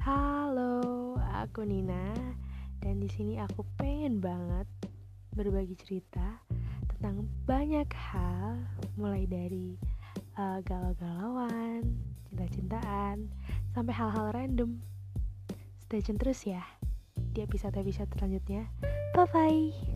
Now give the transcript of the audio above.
Halo, aku Nina dan di sini aku pengen banget berbagi cerita tentang banyak hal mulai dari uh, galau-galauan, cinta-cintaan, sampai hal-hal random. Stay tune terus ya di episode-episode selanjutnya. Bye bye.